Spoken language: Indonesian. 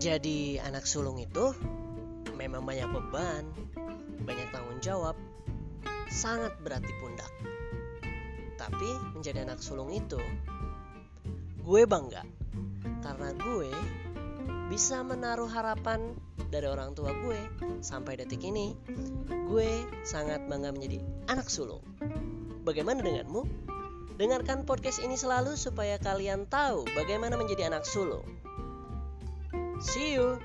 Menjadi anak sulung itu memang banyak beban, banyak tanggung jawab, sangat berat di pundak. Tapi menjadi anak sulung itu, gue bangga karena gue bisa menaruh harapan dari orang tua gue sampai detik ini. Gue sangat bangga menjadi anak sulung. Bagaimana denganmu? Dengarkan podcast ini selalu supaya kalian tahu bagaimana menjadi anak sulung. See you.